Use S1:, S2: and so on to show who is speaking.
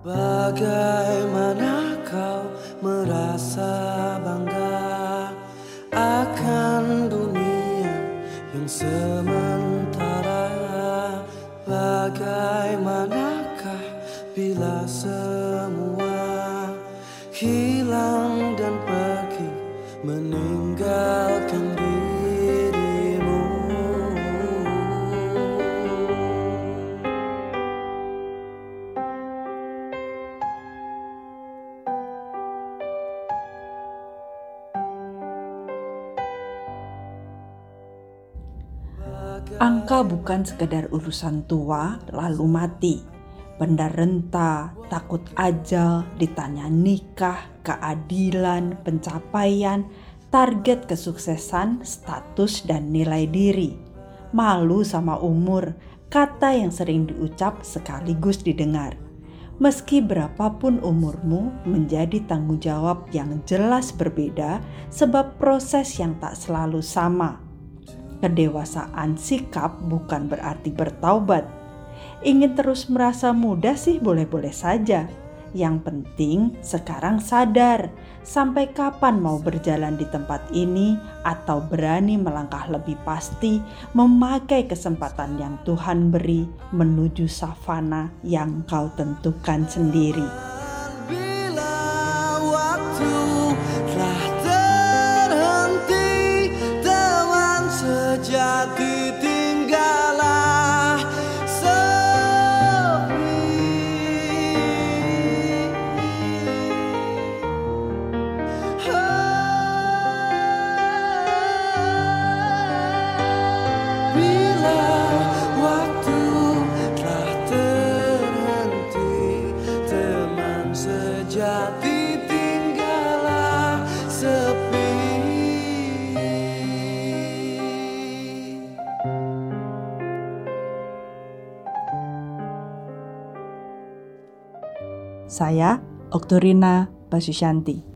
S1: Bagaimana kau merasa bangga akan dunia yang sementara? Bagaimanakah bila semua hilang dan pergi?
S2: Angka bukan sekedar urusan tua lalu mati. Benda renta, takut ajal, ditanya nikah, keadilan, pencapaian, target kesuksesan, status, dan nilai diri. Malu sama umur, kata yang sering diucap sekaligus didengar. Meski berapapun umurmu, menjadi tanggung jawab yang jelas berbeda, sebab proses yang tak selalu sama. Kedewasaan sikap bukan berarti bertaubat. Ingin terus merasa muda sih boleh-boleh saja. Yang penting sekarang sadar sampai kapan mau berjalan di tempat ini atau berani melangkah lebih pasti memakai kesempatan yang Tuhan beri menuju savana yang kau tentukan sendiri. Saya Oktorina Basusyanti.